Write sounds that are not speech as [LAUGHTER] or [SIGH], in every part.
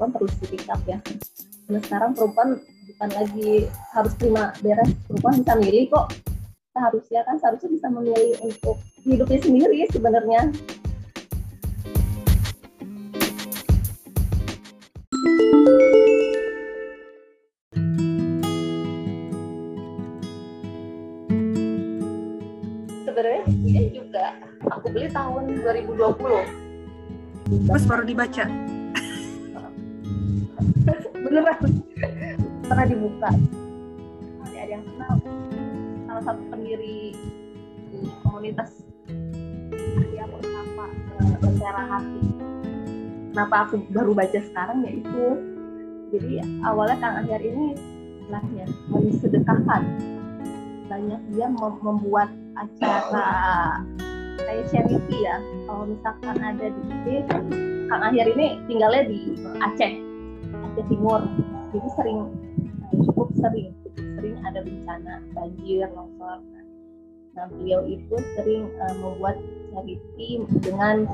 perempuan perlu speak up ya. Karena sekarang perempuan bukan lagi harus terima beres perempuan bisa milih kok. Seharusnya kan seharusnya bisa memilih untuk hidupnya sendiri sebenarnya. Sebenarnya ini juga aku beli tahun 2020 Terus baru dibaca. [LAUGHS] beneran. Pernah dibuka. Ada ada yang kenal. Salah satu pendiri di komunitas ya aku sapa Lentera Hati. Kenapa aku baru baca sekarang ya itu? Jadi awalnya Kang Ahyar ini istilahnya mensedekahkan banyak dia mem- membuat acara kayak charity ya. Kalau misalkan ada di Kang Ahyar ini tinggalnya di Aceh Aceh Timur. Jadi sering cukup sering cukup sering ada bencana banjir longsor. Nah beliau itu sering uh, membuat charity dengan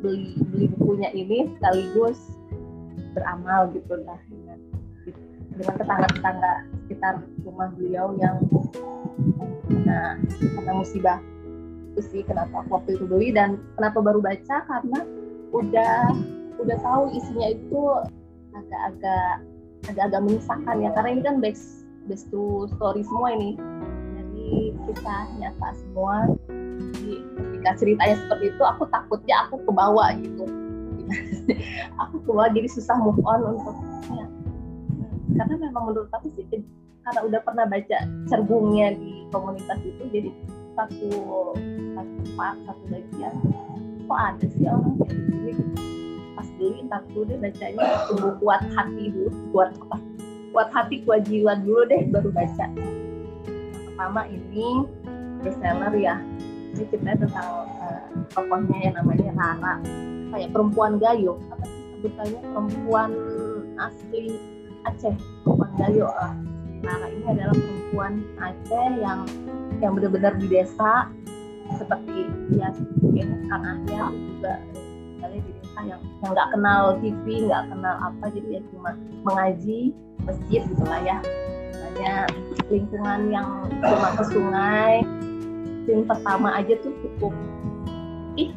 beli beli bukunya ini sekaligus beramal gitu lah. Dengan dengan tetangga-tetangga sekitar rumah beliau yang kena kena musibah. Itu sih kenapa waktu itu beli dan kenapa baru baca? Karena udah udah tahu isinya itu agak-agak agak-agak menyusahkan ya karena ini kan base base to story semua ini. Jadi kita nyata semua jadi ketika ceritanya seperti itu aku takutnya aku kebawa gitu. [LAUGHS] Aku kebawa jadi susah move on untuk ya. karena memang menurut aku sih karena udah pernah baca cerbungnya di komunitas itu jadi satu satu part satu bagian kok ada sih orang kayak gini pas beli ntar dulu deh bacanya tunggu kuat hati dulu kuat apa? Kuat hati kuat jiwa dulu deh baru baca. Yang pertama ini bestseller ya. Ini ceritanya tentang uh, yang namanya Rara. Kayak perempuan gayo apa sih sebutannya? Perempuan asli Aceh perempuan gayo lah Rara ini adalah perempuan Aceh yang yang benar-benar di desa. Seperti ya mungkin Kang juga misalnya desa yang yang nggak kenal TV nggak kenal apa jadi ya cuma mengaji masjid gitu lah ya. Hanya lingkungan yang cuma ke sungai scene pertama aja tuh cukup ih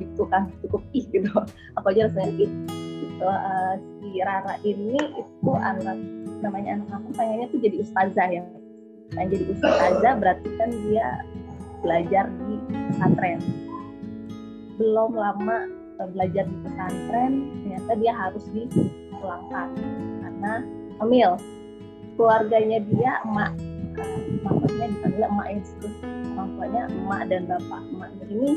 gitu kan cukup ih gitu. Apa aja rasanya ih gitu uh, si Rara ini itu anak namanya anak aku pengennya tuh jadi ustazah ya. Pengen jadi ustazah berarti kan dia belajar di pesantren. Belum lama belajar di pesantren ternyata dia harus dipulangkan. Karena hamil. Keluarganya dia emak. Maksudnya dipanggil emak ya orang tuanya emak dan bapak. Emaknya ini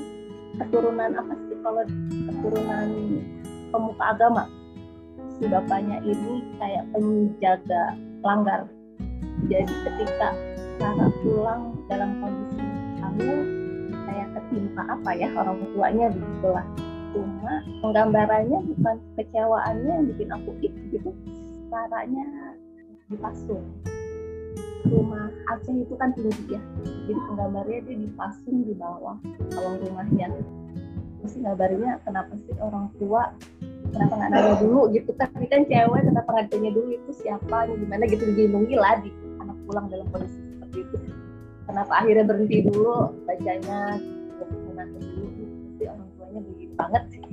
keturunan apa sih? Kalau keturunan pemuka agama. Si bapaknya ini kayak penjaga langgar jadi ketika Rara pulang dalam kondisi hamil kayak ketimpa apa ya orang tuanya begitulah cuma penggambarannya bukan kecewaannya yang bikin aku ik gitu caranya dipasung. Rumah Aceh itu kan tinggi ya jadi penggambarnya dia dipasung di bawah kolong rumahnya. Terus gambarnya kenapa sih orang tua kenapa nggak nanya dulu gitu? Ini kan cewek kenapa nggak tanya dulu itu siapa gimana gitu dilindungi lah di anak pulang dalam kondisi seperti itu. Kenapa akhirnya berhenti dulu bacanya banget sih.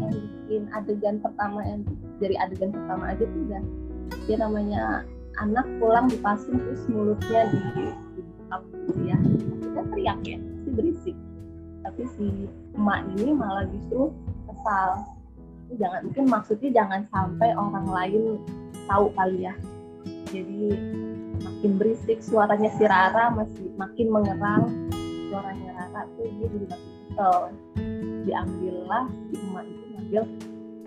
Yang bikin adegan pertama yang dari adegan pertama aja tuh udah dia namanya anak pulang dipasung terus mulutnya di dibuka gitu ya. Kita teriak ya pasti berisik. Tapi si emak ini malah justru kesal. Jangan mungkin maksudnya jangan sampai orang lain tahu kali ya. Jadi makin berisik suaranya si Rara masih makin mengerang suaranya Rara tuh dia jadi makin kesel diambillah si emak itu ngambil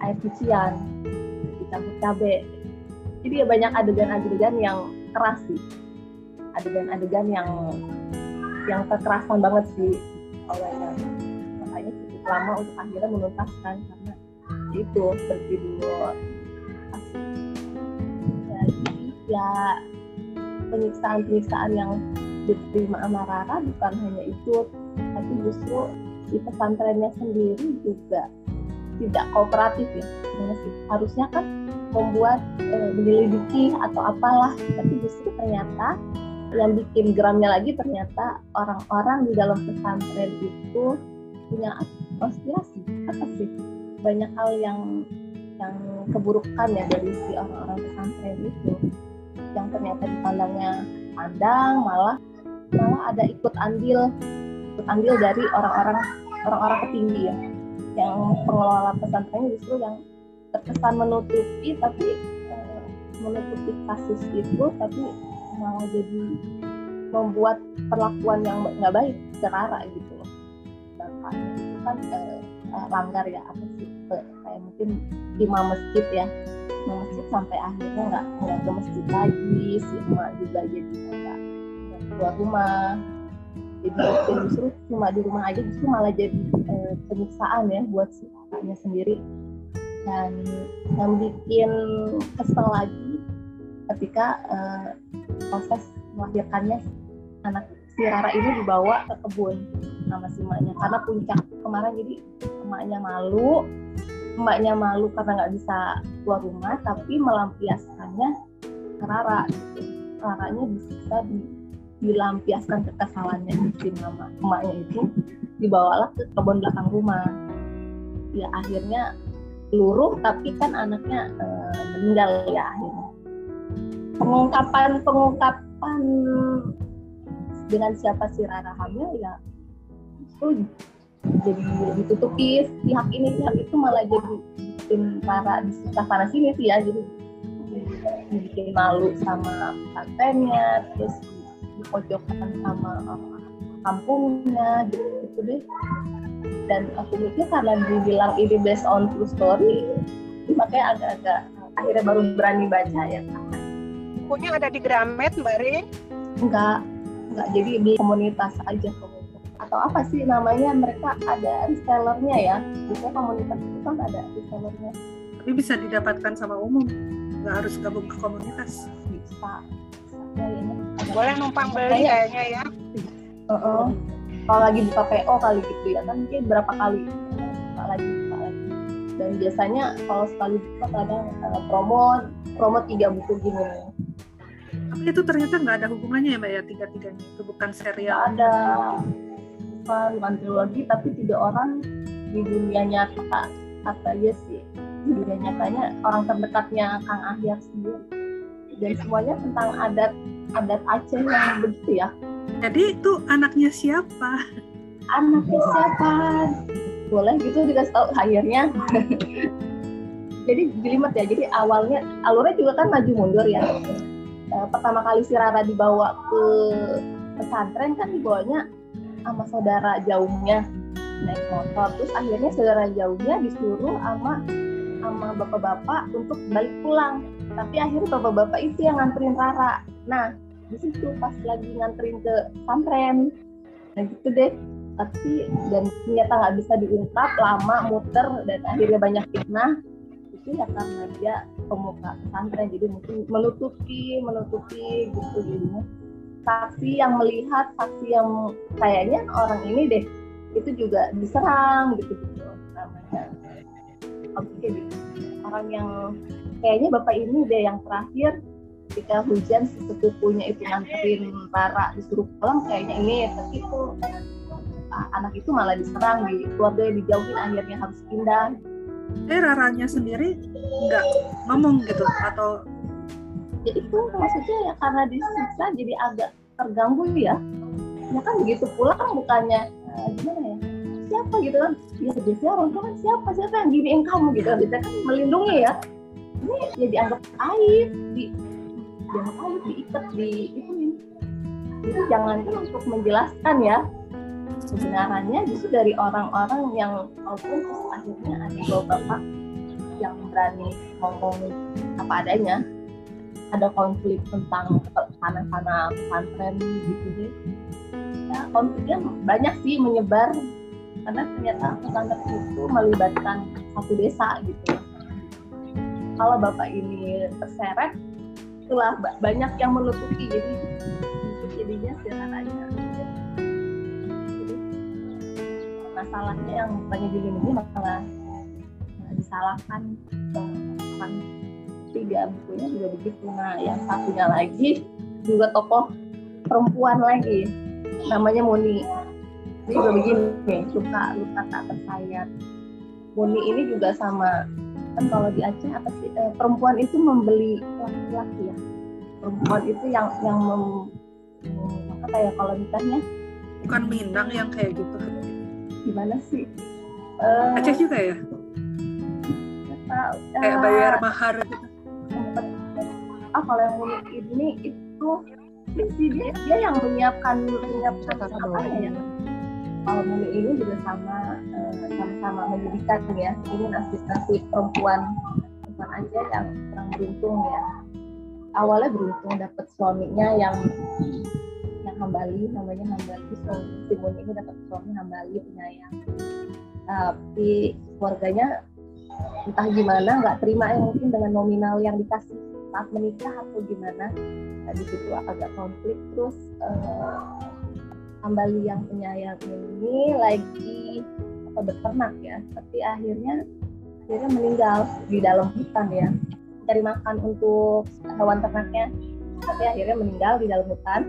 air cucian. Dicampur cabai jadi ya banyak adegan-adegan yang keras sih. Adegan-adegan yang yang kekerasan banget sih. Awalnya makanya cukup lama untuk akhirnya menuntaskan karena itu berjudul jadi ya penyiksaan-penyiksaan yang diterima sama Rara bukan hanya itu tapi justru di pesantrennya sendiri juga tidak kooperatif ya. Harusnya kan membuat eh, menyelidiki atau apalah. Tapi justru ternyata yang bikin geramnya lagi ternyata orang-orang di dalam pesantren itu punya konspirasi. Apa sih? Banyak hal yang yang keburukan ya dari si orang-orang pesantren itu. Yang ternyata dipandangnya pandang malah malah ada ikut andil andil dari orang-orang orang-orang petinggi ya. Yang pengelola pesantren justru yang terkesan menutupi tapi eh, menutupi kasus itu tapi malah jadi membuat perlakuan yang nggak baik secara gitu bapaknya itu kan eh, eh, langgar ya apa sih eh, kayak mungkin imam masjid ya. Imam masjid sampai akhirnya nggak nggak ke masjid lagi si emak juga jadi nggak keluar rumah jadi justru cuma di rumah aja justru malah jadi eh, penyiksaan ya buat si kakaknya sendiri dan yang bikin kesel lagi ketika uh, proses melahirkannya anak si Rara ini dibawa ke kebun sama si emaknya karena puncak kemarin jadi emaknya malu emaknya malu karena nggak bisa keluar rumah tapi melampiaskannya ke Rara. Raranya bisa di, dilampiaskan kekesalannya si mama emaknya itu dibawalah ke kebun belakang rumah. Ya akhirnya luruh tapi kan anaknya e, meninggal ya akhirnya. Pengungkapan pengungkapan dengan siapa si Rara hamil ya itu jadi ditutupi pihak ini pihak itu malah jadi bikin Rara di sana sini sih ya jadi bikin malu sama pesantrennya terus dipojokkan sama kampungnya gitu, gitu deh. Dan aku mikir karena dibilang ini based on true story makanya agak-agak akhirnya baru berani baca ya. Bukunya ada di Gramet Mbak Rin? enggak enggak. Jadi di komunitas aja. Komunitas atau apa sih namanya? Mereka ada resellernya ya. Biasanya komunitas itu kan ada resellernya. Tapi bisa didapatkan sama umum. Nggak harus gabung ke komunitas. Bisa, boleh numpang beli kayaknya ya. Uh -uh kalau lagi buka PO kali gitu ya kan mungkin berapa kali buka lagi buka lagi. Dan biasanya kalau sekali buka kadang uh, promo promo tiga buku gini. Tapi itu ternyata nggak ada hubungannya ya mbak ya tiga tiganya itu bukan serial? Nggak ada. Bukan trilogi tapi tiga orang di dunia nyata. Kata dia sih di dunia nyatanya orang terdekatnya Kang Ahyar sendiri dan semuanya tentang adat adat Aceh yang begitu ya jadi itu anaknya siapa? Anaknya siapa? Boleh gitu dikasih tahu akhirnya. [LAUGHS] jadi jelimet ya. Jadi awalnya alurnya juga kan maju mundur ya. Eh, pertama kali si Rara dibawa ke pesantren kan dibawanya sama saudara jauhnya naik motor. Terus akhirnya saudara jauhnya disuruh sama sama bapak-bapak untuk balik pulang. Tapi akhirnya bapak-bapak itu yang nganterin Rara. Nah, di situ pas lagi nganterin ke pesantren. Nah gitu deh. Tapi dan ternyata nggak bisa diungkap lama muter dan akhirnya banyak fitnah. Itu ya karena dia pemuka pesantren. Jadi mungkin menutupi menutupi gitu jadinya. Saksi yang melihat saksi yang kayaknya orang ini deh itu juga diserang gitu gitu namanya. Oke gitu. Orang yang kayaknya bapak ini deh yang terakhir ketika hujan sepupunya itu nganterin Rara disuruh pulang kayaknya ini tapi itu ah, anak itu malah diserang di keluarga dijauhin akhirnya harus pindah. Eh Raranya sendiri nggak ngomong gitu atau? Jadi itu maksudnya ya karena disiksa jadi agak terganggu ya. Ya kan begitu pulang bukannya uh, gimana ya siapa gitu kan? Ya biasanya orang tua kan siapa? Siapa yang giniin kamu gitu? Kita kan melindungi ya ya dianggap aib di jangan kali diikat di itu jadi jangan kan untuk menjelaskan ya. Sebenarnya justru dari orang-orang yang walaupun akhirnya ada beberapa yang berani ngomong apa adanya ada konflik tentang sana-sana pesantren gitu deh. Ya konfliknya banyak sih menyebar karena ternyata pesantren itu melibatkan satu desa gitu kalau bapak ini terseret itulah banyak yang menutupi. Jadi jadinya sederhananya jadi masalahnya yang banyak di ini masalah disalahkan. Kan tiga bukunya juga begitu nah yang satunya lagi juga tokoh perempuan lagi namanya Muni. Ini juga begini luka luka tak tersayat Muni ini juga sama. Kan kalau di Aceh apa sih eh, perempuan itu membeli laki-laki ya. Perempuan itu yang yang mem, apa ya kalau nikahnya? Bukan Minang yang kayak gitu. Gimana sih? Eh, Aceh juga ya? Tahu. kayak Eh, bayar mahar gitu. Ah kalau yang unik ini itu sih dia, dia yang menyiapkan menyiapkan apa ya? Kalau Muni ini juga sama eh, sama-sama menyedihkan ya. Ini nasib nasib perempuan perempuan aja yang kurang beruntung ya. Awalnya beruntung dapat suaminya yang yang hambali namanya hambali. Suami Muni ini dapat suami hambali penyayang. Tapi keluarganya entah gimana nggak terima ya mungkin dengan nominal yang dikasih saat menikah atau gimana. Nah, di situ agak konflik. Terus eh, Hambali yang penyayang ini lagi apa beternak ya tapi akhirnya akhirnya meninggal di dalam hutan ya. Cari makan untuk hewan ternaknya tapi akhirnya meninggal di dalam hutan.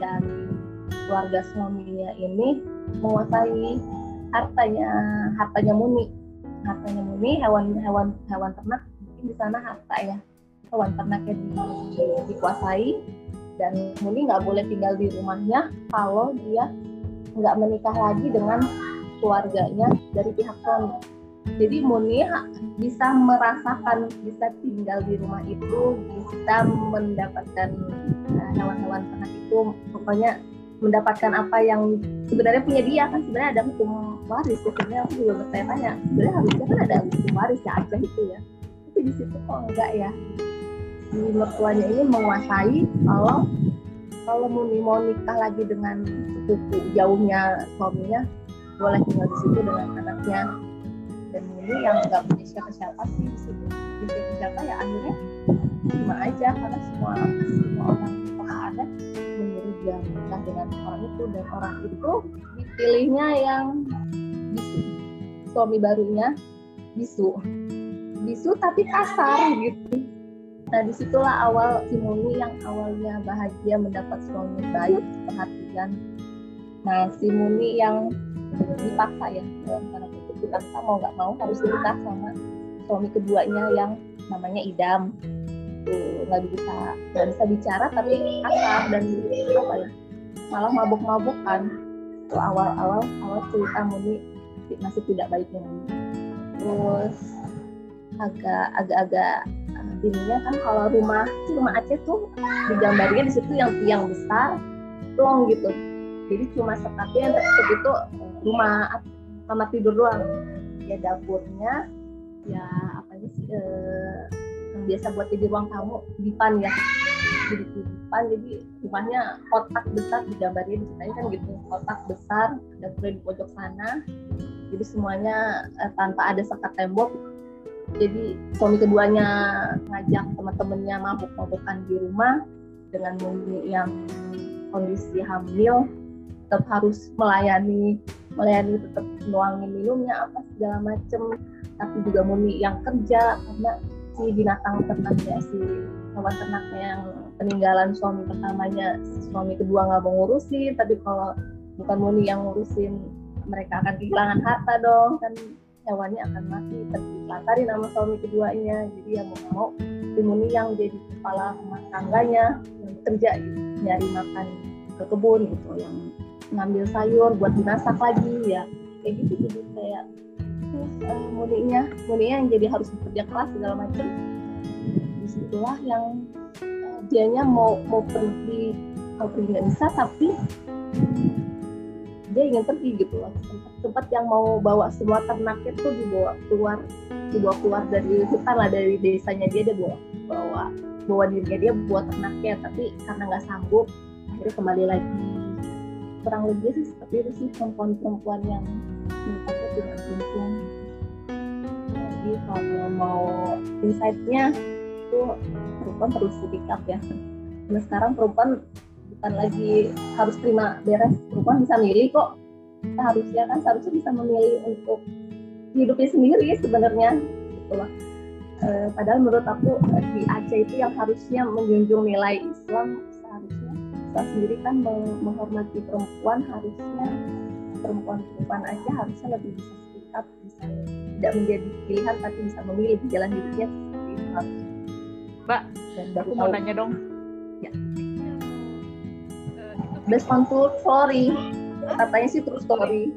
Dan keluarga suaminya ini menguasai hartanya hartanya Muni. Hartanya Muni hewan hewan hewan ternak mungkin di sana harta ya. Hewan ternaknya di- dikuasai. Dan Muni nggak boleh tinggal di rumahnya kalau dia nggak menikah lagi dengan keluarganya dari pihak suami. Jadi Muni ha- bisa merasakan, bisa tinggal di rumah itu, bisa mendapatkan eh, hewan-hewan ternak itu, pokoknya mendapatkan apa yang sebenarnya punya dia kan sebenarnya ada hukum waris ya sebenarnya aku juga bertanya-tanya sebenarnya harusnya kan ada hukum waris ya Aceh itu ya. Tapi di situ kok enggak ya? Si mertuanya ini menguasai kalau kalau Muni mau nikah lagi dengan sepupu jauhnya suaminya boleh tinggal di situ dengan anaknya dan Muni yang nggak punya siapa-siapa sih di situ. Di situ siapa ya? Akhirnya cuma aja karena semua semua orang yang ada menyuruh dia menikah dengan orang itu. Dan orang itu dipilihnya yang bisu. Suami barunya bisu. Bisu tapi kasar gitu. Nah di situlah awal si Muni yang awalnya bahagia mendapat suami baik, perhatian. Nah si yang dipaksa ya dalam tanda kutip dipaksa mau nggak mau harus menikah sama suami keduanya yang namanya Idam. Tuh nggak bisa nggak bisa bicara tapi kasar dan apa ya malah mabuk-mabuk kan. Itu awal-awal awal cerita Muni masih tidak baiknya Muni. Terus agak agak-agak uh, ininya kan kalau rumah rumah Aceh tuh digambarnya di situ yang tiang besar plong gitu jadi cuma sekatnya yang tertutup itu rumah kamar tidur doang. Ya dapurnya ya apa sih eh, yang biasa buat jadi ruang tamu dipan ya. Jadi dipan jadi rumahnya kotak besar digambarnya diceritain kan gitu. Kotak besar dapurnya di pojok sana. Jadi semuanya eh, tanpa ada sekat tembok. Jadi suami keduanya ngajak teman-temannya mabuk-mabukan di rumah dengan Muni yang kondisi hamil tetap harus melayani melayani tetap nuangin minumnya apa segala macem. Tapi juga Muni yang kerja karena si binatang ternaknya si hewan ternaknya yang peninggalan suami pertamanya suami kedua nggak mau ngurusin tapi kalau bukan Muni yang ngurusin mereka akan kehilangan harta dong kan hewannya akan mati terlantarin sama suami keduanya. Jadi ya mau mau Timuni yang jadi kepala rumah tangganya yang bekerja gitu, nyari makan ke kebun gitu yang ngambil sayur buat dimasak lagi ya. Kayak gitu jadi kayak uh, muninya muninya yang jadi harus bekerja keras segala macam di situlah yang uh, dianya mau mau pergi mau pergi nggak bisa tapi dia ingin pergi gitu loh. Tempat yang mau bawa semua ternaknya tuh dibawa keluar dibawa keluar dari hutan lah dari desanya dia dia bawa bawa bawa dirinya dia buat ternaknya. Tapi karena nggak sanggup akhirnya kembali lagi kurang lebih sih seperti itu sih perempuan-perempuan yang menikahnya tidak beruntung. Jadi kalau mau insight-nya itu perempuan perlu speak up ya. Karena sekarang perempuan bukan lagi harus terima beres perempuan bisa milih kok. Kita harusnya kan seharusnya bisa memilih untuk hidupnya sendiri sebenarnya gitu loh Eh, padahal menurut aku eh, di Aceh itu yang harusnya menjunjung nilai Islam Islam sendiri kan meng- menghormati perempuan harusnya perempuan perempuan aja harusnya lebih bisa speak up bisa tidak menjadi pilihan tapi bisa memilih jalan hidupnya seperti itu. Mbak, dan baru Aku mau tahu nanya dong. Ya. Eh, itu based on true story katanya sih true story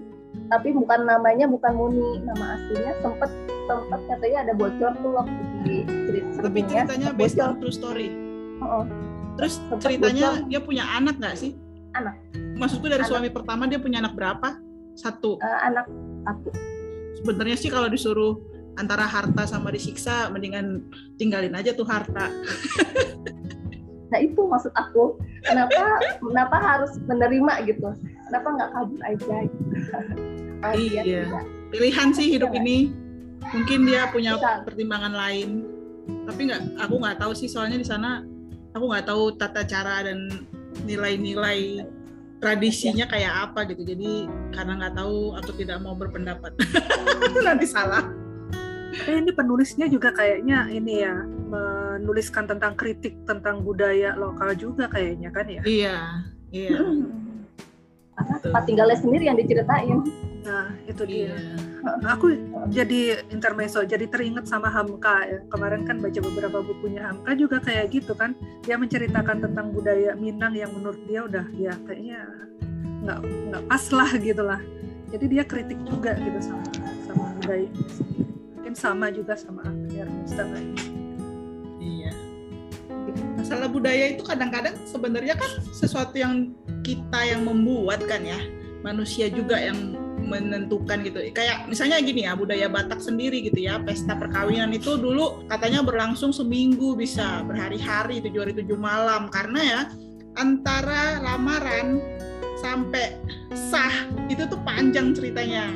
tapi bukan namanya bukan Muni nama aslinya sempet sempet katanya ada bocor tuh waktu di cerita Tapi ceritanya based on true story. Oh, Terus Sempat ceritanya dia punya anak nggak sih? Anak. Maksudku dari Anak. suami pertama dia punya anak berapa? Satu. eh, anak satu Sebenarnya sih kalau disuruh antara harta sama disiksa, mendingan tinggalin aja tuh harta. nah itu maksud aku kenapa kenapa harus menerima gitu kenapa nggak kabur aja gitu [LAUGHS] Oh, Iya. tidak. Pilihan sih hidup Iya. ini. Mungkin dia punya Bisa. pertimbangan lain. Tapi nggak, aku nggak tahu sih soalnya di sana aku nggak tahu tata cara dan nilai-nilai tradisinya kayak apa gitu. Jadi karena nggak tahu aku tidak mau berpendapat. [LAUGHS] Nanti salah. Tapi ini penulisnya juga kayaknya ini ya menuliskan tentang kritik tentang budaya lokal juga kayaknya kan ya. Iya, iya. karena tempat tinggalnya sendiri yang diceritain Nah itu dia. Iya. Aku jadi intermezzo, jadi teringat sama Hamka ya. Kemarin kan baca beberapa bukunya Hamka juga kayak gitu kan. Dia menceritakan tentang budaya Minang yang menurut dia udah ya kayaknya nggak nggak pas lah gitu lah. Jadi dia kritik juga gitu sama sama budaya. Mungkin sama juga sama Ernest dan lain. Iya. Masalah budaya itu kadang-kadang sebenarnya kan sesuatu yang kita yang membuat kan ya. Manusia juga yang menentukan gitu. Kayak misalnya gini ya, budaya Batak sendiri gitu ya. Pesta perkawinan itu dulu katanya berlangsung seminggu bisa berhari-hari tujuh hari tujuh malam karena ya antara lamaran sampai sah itu tuh panjang ceritanya.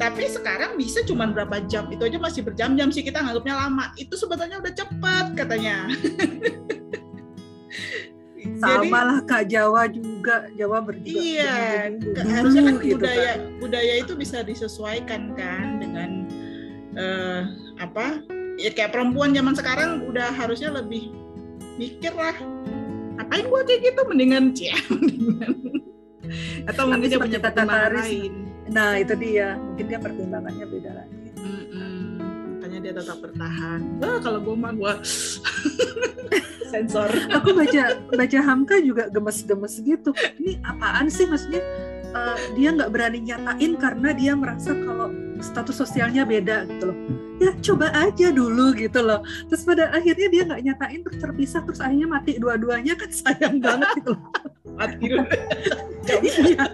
Tapi sekarang bisa cuma berapa jam, itu aja masih berjam-jam sih kita nganggapnya lama. Itu sebetulnya udah cepat katanya. [LAUGHS] Sama lah Kak Jawa juga, Jawa berdua. Iya, harusnya kan gitu budaya kan. budaya itu bisa disesuaikan kan dengan eh, apa? Ya kayak perempuan zaman sekarang udah harusnya lebih mikir lah. Ngapain gua kayak gitu mendingan cia, [LAUGHS] mendingan. Atau mungkin dia punya pertimbangan lain. Nah itu dia, mungkin dia pertimbangannya beda lagi. Mm-mm. Makanya dia tetap bertahan. Wah, kalau gue mah gue [LAUGHS] sensor. [LAUGHS] Aku baca baca Hamka juga gemes-gemes gitu. Ini apaan sih maksudnya? Eh, dia nggak berani nyatain karena dia merasa kalau status sosialnya beda gitu loh. Ya coba aja dulu gitu loh. Terus pada akhirnya dia nggak nyatain terus terpisah terus akhirnya mati dua-duanya kan sayang banget gitu loh. Mati dulu. [LAUGHS] Iya.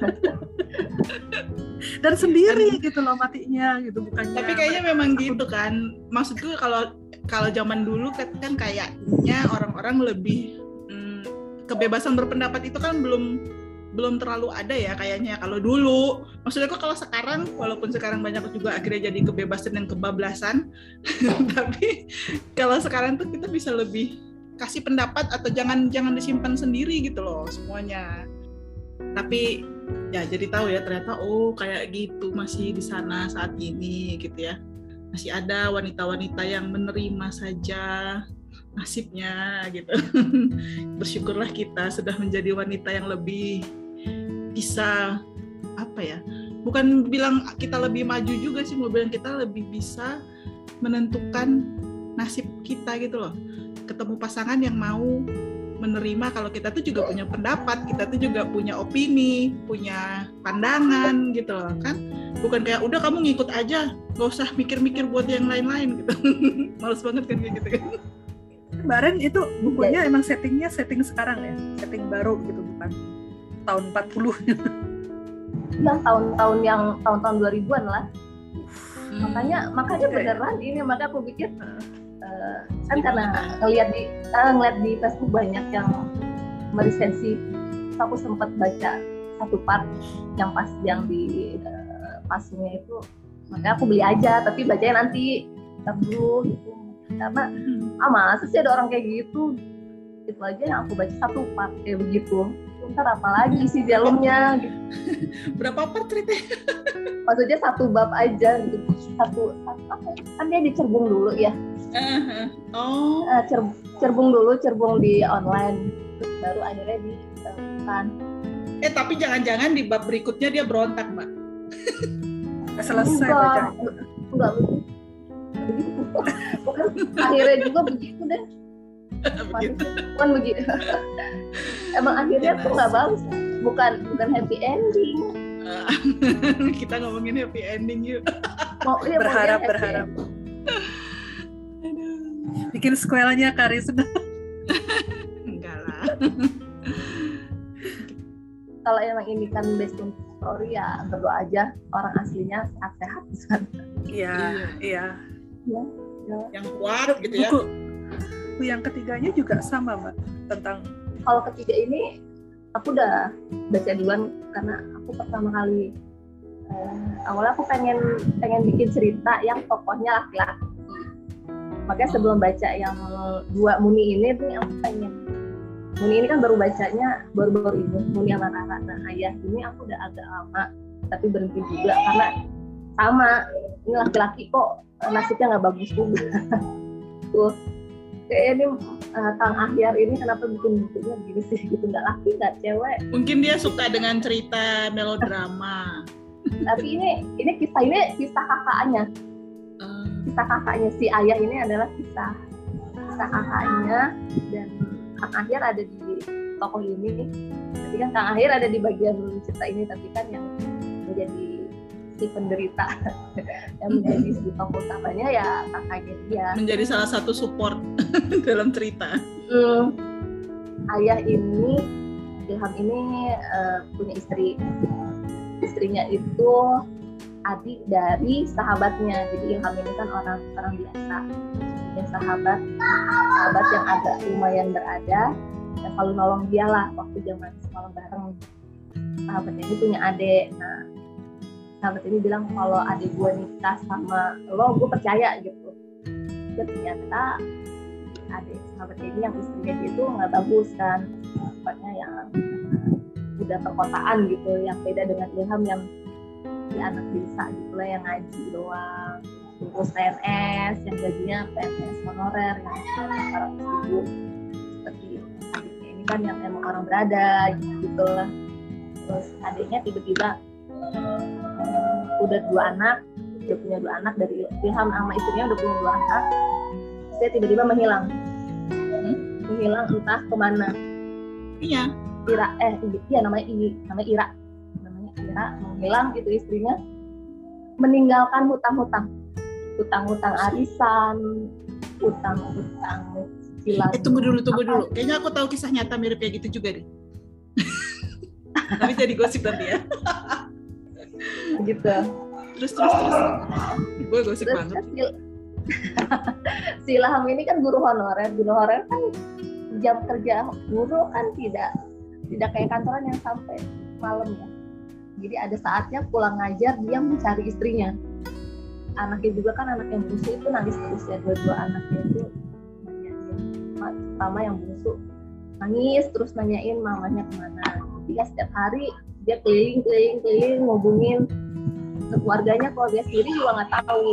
Dan sendiri gitu loh matinya gitu bukannya. Tapi kayaknya memang gitu kan. Maksudku kalau kalau zaman dulu kan, kan kayaknya orang-orang lebih hmm, kebebasan berpendapat itu kan belum belum terlalu ada ya kayaknya kalau dulu. Maksudnya kok kalau sekarang walaupun sekarang banyak juga akhirnya jadi kebebasan dan kebablasan [LAUGHS] tapi kalau sekarang tuh kita bisa lebih kasih pendapat atau jangan jangan disimpan sendiri gitu loh semuanya. Tapi ya jadi tahu ya ternyata oh kayak gitu masih di sana saat ini gitu ya masih ada wanita-wanita yang menerima saja nasibnya gitu [LAUGHS] bersyukurlah kita sudah menjadi wanita yang lebih bisa apa ya bukan bilang kita lebih maju juga sih mau bilang kita lebih bisa menentukan nasib kita gitu loh ketemu pasangan yang mau menerima kalau kita tuh juga punya pendapat, kita tuh juga punya opini, punya pandangan gitu loh kan. Bukan kayak udah kamu ngikut aja, gak usah mikir-mikir buat yang lain-lain gitu. [LAUGHS] Males banget kan kayak gitu kan. Kemarin itu bukunya emang settingnya setting sekarang ya, setting baru gitu bukan tahun 40 yang tahun-tahun yang tahun-tahun 2000-an lah. Makanya makanya Oke. beneran ini maka aku pikir eh, kan karena ngelihat di eh, ngeliat di Facebook banyak yang meresensi. Terus aku sempat baca satu part yang pas yang di eh, pasungnya itu makanya aku beli aja tapi bacanya nanti dulu gitu. Karena ah masa sih ada orang kayak gitu? Itu aja yang aku baca satu part kayak begitu. Itu ntar apalagi isi dalamnya gitu. [LAUGHS] Berapa part ceritanya? maksudnya satu bab aja gitu. Satu, satu apa ya? kan dia dicerbung dulu ya. Eh, oh, Eh, cer- cerbung dulu cerbung di online. Terus baru akhirnya ditemukan eh tapi jangan-jangan di bab berikutnya dia berontak, Mbak. [LAUGHS] Nggak selesai enggak baca enggak begitu Bukan, akhirnya juga begitu deh. Begitu. Bukan begitu. Emang akhirnya tuh nggak bagus. Bukan bukan happy ending. [LAUGHS] Kita ngomongin happy ending yuk. mau iya, berharap berharap. Aduh. bikin sequelnya Karisma Enggak lah. kalau emang ini kan based on story ya berdoa aja orang aslinya sehat-sehat di sana. iya iya ya. Yang kuat gitu ya. buku buku yang ketiganya juga sama mbak tentang Kalau ketiga ini aku udah baca duluan karena aku pertama kali eh, awalnya aku pengen pengen bikin cerita yang tokohnya laki-laki. Makanya sebelum baca yang dua Muni ini tuh yang aku pengen Muni ini kan baru bacanya baru-baru ini Muni sama Rara. Nah ayah ini aku udah agak lama tapi berhenti juga karena sama. Ini laki-laki kok nasibnya nggak bagus juga. [LAUGHS] Tuh. Kayaknya ini eh, Kang Ahyar ini kenapa bikin bukunya begini sih? Gitu nggak laki nggak cewek. Mungkin dia suka dengan cerita melodrama. [LAUGHS] tapi ini ini kisah ini kisah kakaknya. Eh, kisah kakaknya. Si ayah ini adalah kisah kisah kakaknya. Dan Kang Ahyar ada di tokoh ini. Tapi kan Kang Ahyar ada di bagian cerita ini tapi kan yang menjadi si penderita [LAUGHS] yang menjadi si tokoh utamanya ya kakaknya dia menjadi salah satu support [LAUGHS] dalam cerita. Hmm, ayah ini Ilham ini eh, punya istri. Istrinya itu adik dari sahabatnya. Jadi Ilham ini kan orang orang biasa punya sahabat sahabat yang agak lumayan berada yang selalu nolong dia lah waktu zaman sekolah bareng. Sahabatnya ini punya adik. Nah sahabat ini bilang kalau adik gue nikah sama lo gue percaya gitu. Dan ternyata adik sahabat ini yang istrinya dia itu nggak bagus kan. Sifatnya yang udah perkotaan gitu yang beda dengan Ilham yang di anak desa gitu lah yang ngaji doang terus PNS yang gajinya PNS honorer yang ribu seperti adiknya ini kan yang emang orang berada gitu lah terus adiknya tiba-tiba hmm, udah dua anak udah punya dua anak dari Ilham sama istrinya udah punya dua anak dia tiba-tiba menghilang. Menghilang entah ke mana. Iya. Ira eh iya namanya I, namanya Ira. Namanya Ira menghilang gitu istrinya. Meninggalkan hutang-hutang hutang-hutang arisan hutang-hutang cicilan Eh tunggu dulu, tunggu Apa? dulu. Kayaknya aku tahu kisah nyata mirip kayak gitu juga deh. Tapi jadi gosip nanti ya. gitu Terus terus terus. Gue gosip terus banget. si, [LAUGHS] si Ilham ini kan guru honorer guru honorer kan jam kerja guru kan tidak tidak kayak kantoran yang sampai malam ya jadi ada saatnya pulang ngajar dia mencari istrinya anaknya juga kan anak yang bungsu itu nangis terus ya dua-dua anaknya itu nanyain pertama yang bungsu nangis terus nanyain mamanya ke mana? Dia setiap hari dia keliling keliling keliling ngubungin ke keluarganya. Kalau dia sendiri juga nggak tahu.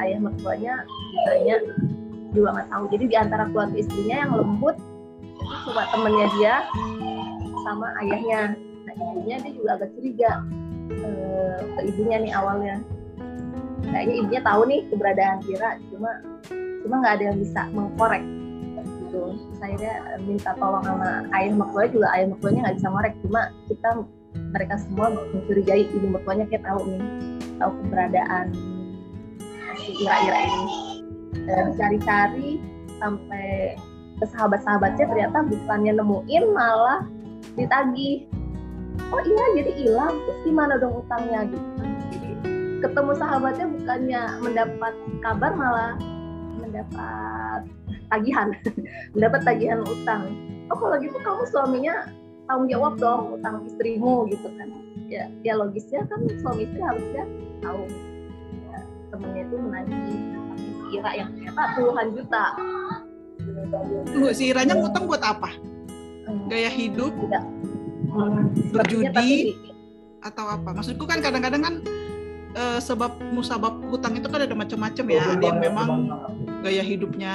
Ayah mertuanya ditanya juga nggak tahu. Jadi di antara keluarga istrinya yang lembut itu cuma temennya dia sama ayahnya. Nah ibunya dia juga agak curiga eh, ke ibunya nih awalnya kayaknya ibunya tahu nih keberadaan Kira cuma cuma nggak ada yang bisa mengkorek gitu. Akhirnya eh, minta tolong sama ayah mertuanya juga ayah mertuanya nggak bisa ngorek. Cuma kita mereka semua mencurigai ibu mertuanya kayak tahu nih tahu keberadaan si Ira-Ira ini. Dan cari-cari sampai ke sahabat-sahabatnya ternyata bukannya nemuin malah ditagih. Oh iya jadi hilang terus gimana dong utangnya gitu ketemu sahabatnya bukannya mendapat kabar malah mendapat tagihan. [LAUGHS] Mendapat tagihan utang. Oh kalau gitu kamu suaminya tanggung jawab dong utang istrimu gitu kan. Ya ya logisnya kan suami istri harusnya tahu. Ya, temennya itu menagih si Ira yang ternyata puluhan juta. Tunggu, si Iranya ngutang buat apa? Hmm, gaya hidup? Tidak hmm, Berjudi. tapi atau apa? Maksudku kan kadang-kadang kan eh, sebab musabab hutang itu kan ada macam-macam ya. Ada yang memang gaya hidupnya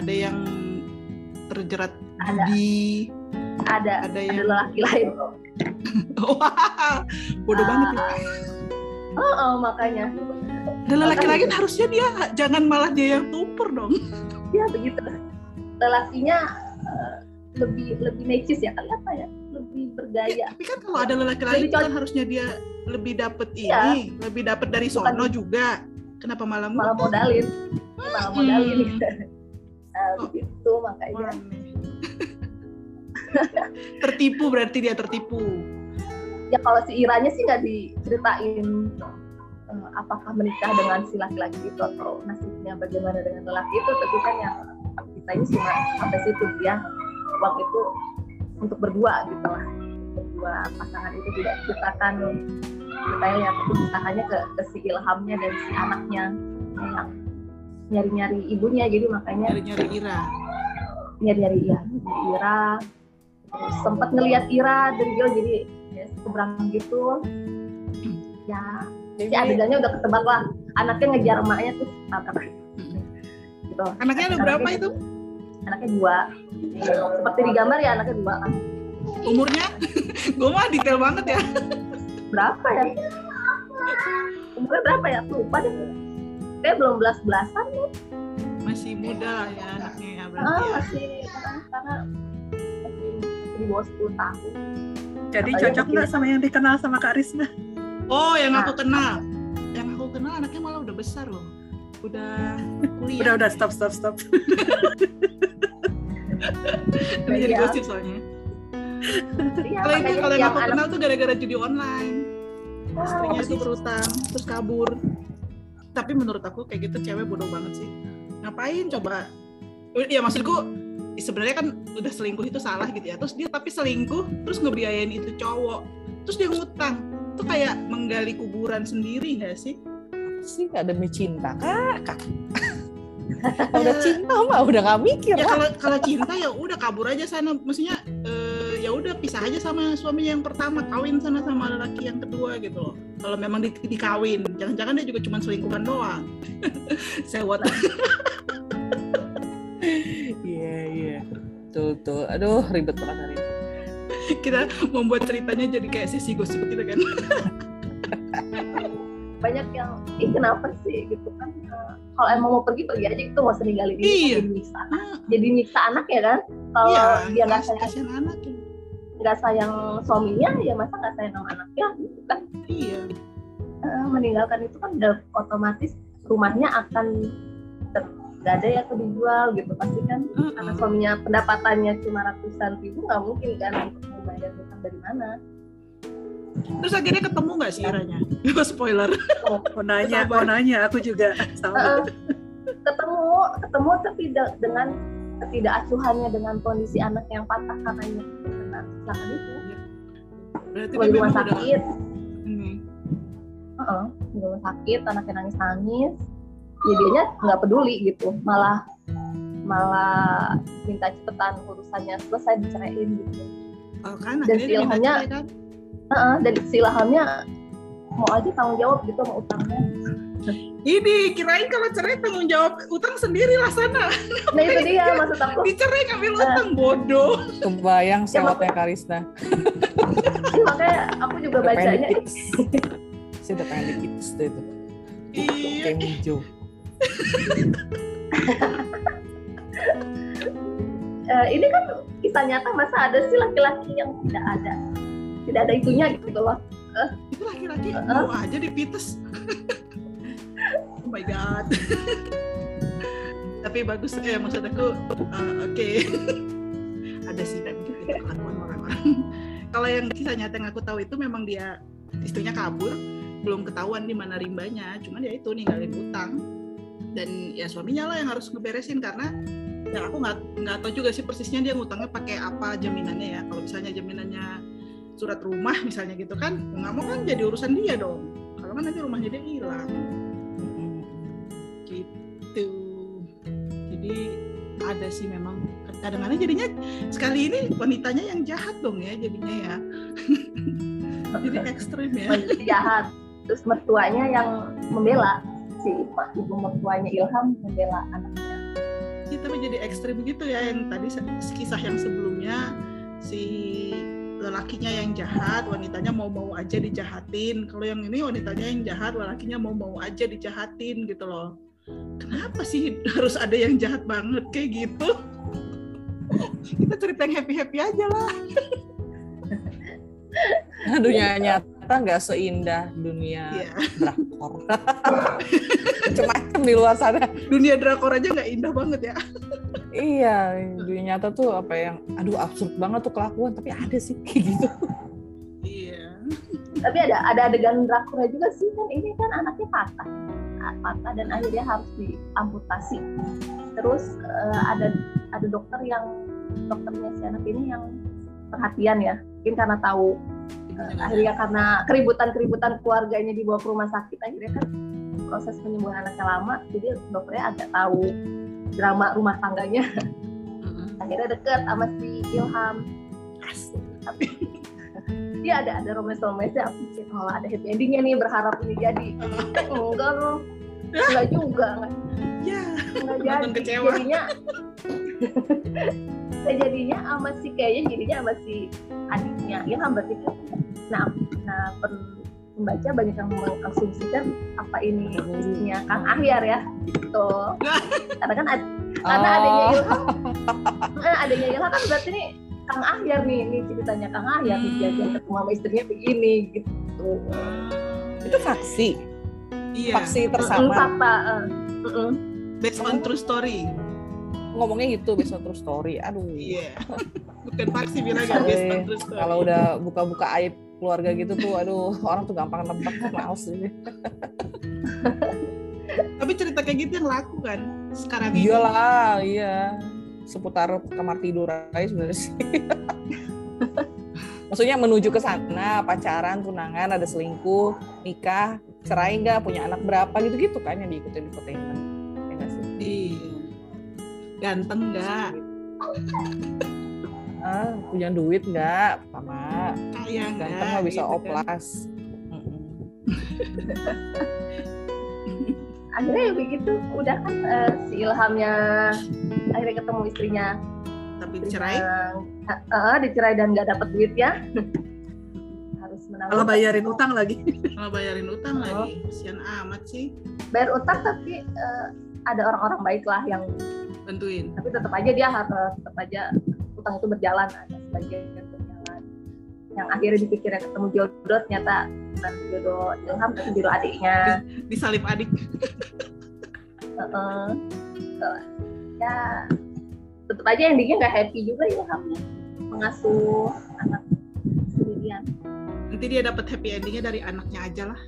ada yang terjerat Ada. di ada ada ada yang lelaki lain. [LAUGHS] Wah bodoh Ah. banget ya. Oh, oh, makanya. Dan lelaki lain harusnya dia jangan malah dia yang tuper dong. Ya begitu. Lelakinya eh, lebih lebih necis ya kali apa ya lebih bergaya. Tapi kan kalau ada lelaki lain kan harusnya dia lebih dapet Iya. ini lebih dapet dari Bukan sono gitu. juga. Kenapa malah malah modalin. Malah modalin Hmm. gitu nah, Oh. [LAUGHS] begitu makanya. [LAUGHS] Tertipu berarti dia tertipu. Ya kalau si Iranya sih nggak diceritain eh, apakah menikah dengan si laki-laki itu atau nasibnya bagaimana dengan lelaki itu tapi kan yang kita ini cuma sampai situ ya. Uang itu untuk berdua gitu lah. Berdua pasangan itu tidak diceritakan ceritanya yang diceritakannya ke, ke si Ilhamnya dan si anaknya. Yang nyari-nyari ibunya jadi makanya nyari-nyari Ira. Nyari-nyari ya nyari Ira. Terus sempat ngelihat Ira dari jauh jadi ya seberang gitu. Ya si adegannya udah ketebak lah. Anaknya ngejar emaknya tuh apa? Gitu. Anaknya ada berapa itu anaknya dua. Seperti di gambar ya anaknya dua. Kan umurnya? [LAUGHS] Gue mah detail banget ya. Berapa ya? Umurnya berapa ya? Aku lupa deh. Kayak belum belas belasan masih muda lah ya anaknya ya ah berarti ya. masih karena karena masih, masih di bawah 10 tahun. Jadi Apalagi cocok nggak sama yang dikenal sama Kak Risna? oh yang Nah. aku kenal. Yang aku kenal anaknya malah udah besar loh. Udah [LAUGHS] kuliah. Udah udah stop stop stop. [LAUGHS] ini jadi Iya. gosip soalnya. Iya, kalau ini makanya kalau yang aku anak- kenal tuh gara-gara judi online. Wah, istrinya itu berutang terus kabur. Tapi menurut aku kayak gitu cewek bodoh banget sih. Ngapain coba? Ya maksudku sebenarnya kan udah selingkuh itu salah gitu ya. Terus dia tapi selingkuh terus ngebiayain itu cowok. Terus dia ngutang. Itu kayak menggali kuburan sendiri nggak sih? Sih? Nggak demi cinta kak. Kalau udah cinta mah udah nggak mikir ya kalau kalau cinta ya udah kabur aja sana. Maksudnya eh, ya udah pisah aja sama suaminya yang pertama kawin sana sama lelaki yang kedua gitu loh. Kalau memang di, dikawin jangan-jangan dia juga cuma selingkuhan doang. [LAUGHS] Sewot iya iya. Tuh tuh aduh ribet banget hari ini. Kita membuat ceritanya jadi kayak sisi gosip gitu kan [LAUGHS] banyak yang ih kenapa sih? Gitu kan Eh, kalau emang mau pergi pergi aja gitu nggak usah ninggalin ini Iya. jadi nyiksa jadi nyiksa anak ya kan? Kalau iya dia nggak sayang anak ya. nggak sayang suaminya ya masa nggak sayang sama anaknya gitu kan? Iya. Eh, meninggalkan itu kan udah otomatis rumahnya akan tergadai atau dijual gitu. Pasti kan karena Heeh. suaminya pendapatannya cuma ratusan ribu nggak mungkin kan untuk membayar hutang dari mana terus akhirnya ketemu nggak sih? Iranya [LAUGHS] spoiler. Mau nanya, mau nanya aku juga sama. Eh, ketemu ketemu tapi de- dengan ketidakacuhannya dengan kondisi anak yang patah karena ini kena kecelakaan itu. Berarti Gua dia di rumah sakit. ini Heeh, di rumah sakit anaknya nangis nangis. Ya dianya nggak peduli gitu malah malah minta cepetan urusannya selesai diceraiin gitu. Oh, kan Dan cerai kan Heeh, dan si Ilhamnya mau aja tanggung jawab gitu sama utangnya. Ini kirain kalau cerai tanggung jawab utang sendiri lah sana. Nah itu dia maksud aku. Dicerai ngambil utang bodoh. Kebayang Ya, sewotnya Karisna. Iya, makanya aku juga pengen bacanya. dikits sih udah pengen dikits tuh itu. Iya. Kayak hijau. Eh, ini kan kisah nyata masa ada sih laki-laki yang tidak ada tidak ada itunya gitu loh. Itu laki-laki Heeh. mau aja dipites. [LAUGHS] Oh my god. [LAUGHS] Tapi bagus eh maksud aku eh, oke. [LAUGHS] Ada sih kayak gitu. Kelakuan orang-orang kalau yang kisah nyata yang aku tahu itu memang dia istrinya kabur. Belum ketahuan di mana rimbanya. Cuman ya itu ninggalin utang. Dan ya suaminya lah yang harus ngeberesin karena ya aku nggak nggak tahu juga sih persisnya dia ngutangnya pakai apa jaminannya ya. Kalau misalnya jaminannya surat rumah misalnya gitu kan nggak mau kan jadi urusan dia dong. Kalau kan nanti rumahnya dia hilang. Gitu. Jadi ada sih memang kadang-kadang jadinya sekali ini wanitanya yang jahat dong ya jadinya ya. [LAUGHS] Jadi ekstrim ya. Menjadi jahat. Terus mertuanya yang membela si ibu mertuanya Ilham membela anaknya. Ya, tapi jadi ekstrim gitu ya yang tadi kisah yang sebelumnya si lelakinya yang jahat, wanitanya mau-mau aja dijahatin. Kalau yang ini wanitanya yang jahat, lelakinya mau-mau aja dijahatin gitu loh. Kenapa sih harus ada yang jahat banget kayak gitu? [LAUGHS] Kita cerita yang happy-happy aja lah. [LAUGHS] dunia nyata nggak seindah dunia Iya. drakor [LAUGHS] macam-macam di luar sana Dunia drakor aja nggak indah banget ya. Iya dunia nyata tuh apa yang aduh absurd banget tuh kelakuan tapi ada sih kayak gitu. Iya. tapi ada ada adegan drakurnya juga sih kan ini kan anaknya patah. Ah, patah dan akhirnya harus diamputasi. Terus eh, ada ada dokter yang dokternya si anak ini yang perhatian ya mungkin karena tahu eh, akhirnya karena keributan-keributan keluarganya dibawa ke rumah sakit akhirnya kan proses penyembuhan anaknya lama jadi dokternya agak tahu drama rumah tangganya. Akhirnya deket sama si Ilham. Asik. dia ada ada romance romance aku pikir oh ada happy endingnya nih berharap ini jadi. Enggak loh. Enggak juga. Enggak, Ya. enggak jadi. kecewa. jadinya Eh, jadinya sama si kayaknya jadinya sama si adiknya. Ilham berarti kan nah nah pen- pembaca banyak yang mengasumsikan apa ini istrinya Kang Ahyar ya gitu [LAUGHS] karena kan ad- karena adanya Oh. Ilham adanya Ilham kan berarti nih Kang Ahyar nih ini ceritanya Kang Ahyar Hmm. dia ketemu sama istrinya begini gitu itu faksi Iya. faksi Mm, tersama fakta eh. Mm-mm. Based on true story. ngomongnya gitu based on true story aduh Iya. [LAUGHS] Bukan faksi bilang ya based on true story. kalau udah buka-buka aib keluarga gitu tuh aduh orang tuh gampang nebak males sih Tapi cerita kayak gitu yang laku kan sekarang ini. iyalah iya seputar kamar tidur aja sebenarnya sih [LAUGHS] maksudnya menuju ke sana pacaran tunangan ada selingkuh nikah cerai nggak punya anak berapa gitu gitu kan yang diikutin di ya sih Iya. Ganteng nggak? [LAUGHS] ah punya duit nggak pertama Kaya nggak? ganteng mah bisa gitu kan. oplas Mm-mm. [LAUGHS] akhirnya ya begitu udah kan eh, si Ilhamnya akhirnya ketemu istrinya Tapi istrinya cerai. eh, eh, dicerai dan nggak dapat duit ya [LAUGHS] harus menanggung Kalau bayarin utang lagi. Malah bayarin utang lagi. [LAUGHS] Kasian amat sih. bayar utang tapi eh, ada orang-orang baik lah yang Bantuin. tapi tetap aja dia harus tetap aja utang itu berjalan ada sebagian yang berjalan yang akhirnya dipikirnya ketemu jodoh ternyata bukan jodoh Ilham tapi jodoh adiknya Disalip adik. Heeh. Gitu. ya tetap aja endingnya nggak happy juga Ilhamnya mengasuh anak sendirian Nanti dia dapat happy endingnya dari anaknya aja lah.